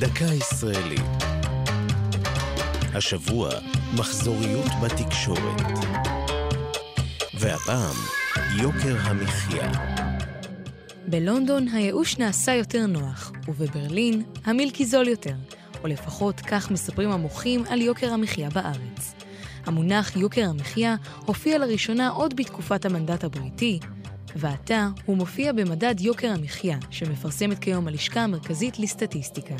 דקה ישראלית. השבוע, מחזוריות בתקשורת. והפעם, יוקר המחיה. בלונדון הייאוש נעשה יותר נוח, ובברלין המילקי זול יותר, או לפחות כך מספרים המוחים על יוקר המחיה בארץ. המונח יוקר המחיה הופיע לראשונה עוד בתקופת המנדט הבריטי, ועתה הוא מופיע במדד יוקר המחיה, שמפרסמת כיום הלשכה המרכזית לסטטיסטיקה.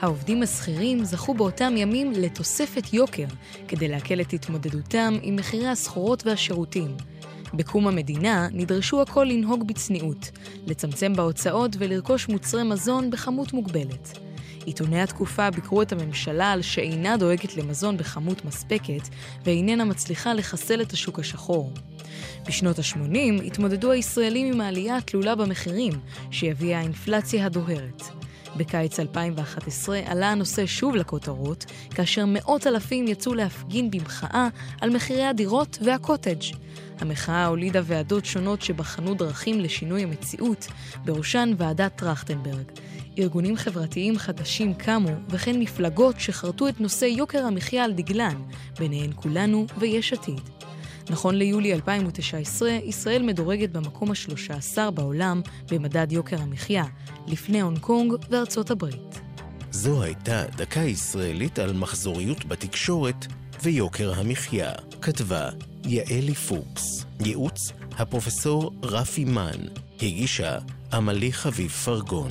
העובדים השכירים זכו באותם ימים לתוספת יוקר, כדי להקל את התמודדותם עם מחירי הסחורות והשירותים. בקום המדינה נדרשו הכל לנהוג בצניעות, לצמצם בהוצאות ולרכוש מוצרי מזון בכמות מוגבלת. עיתוני התקופה ביקרו את הממשלה על שאינה דואגת למזון בכמות מספקת ואיננה מצליחה לחסל את השוק השחור. בשנות ה-80 התמודדו הישראלים עם העלייה התלולה במחירים, שהביאה האינפלציה הדוהרת. בקיץ 2011 עלה הנושא שוב לכותרות, כאשר מאות אלפים יצאו להפגין במחאה על מחירי הדירות והקוטג'. המחאה הולידה ועדות שונות שבחנו דרכים לשינוי המציאות, בראשן ועדת טרכטנברג. ארגונים חברתיים חדשים קמו, וכן מפלגות שחרטו את נושא יוקר המחיה על דגלן, ביניהן כולנו ויש עתיד. נכון ליולי 2019, ישראל מדורגת במקום ה-13 בעולם במדד יוקר המחיה, לפני הונג קונג וארצות הברית. זו הייתה דקה ישראלית על מחזוריות בתקשורת ויוקר המחיה. כתבה יעלי פוקס. ייעוץ הפרופסור רפי מן. הגישה עמלי חביב פרגון.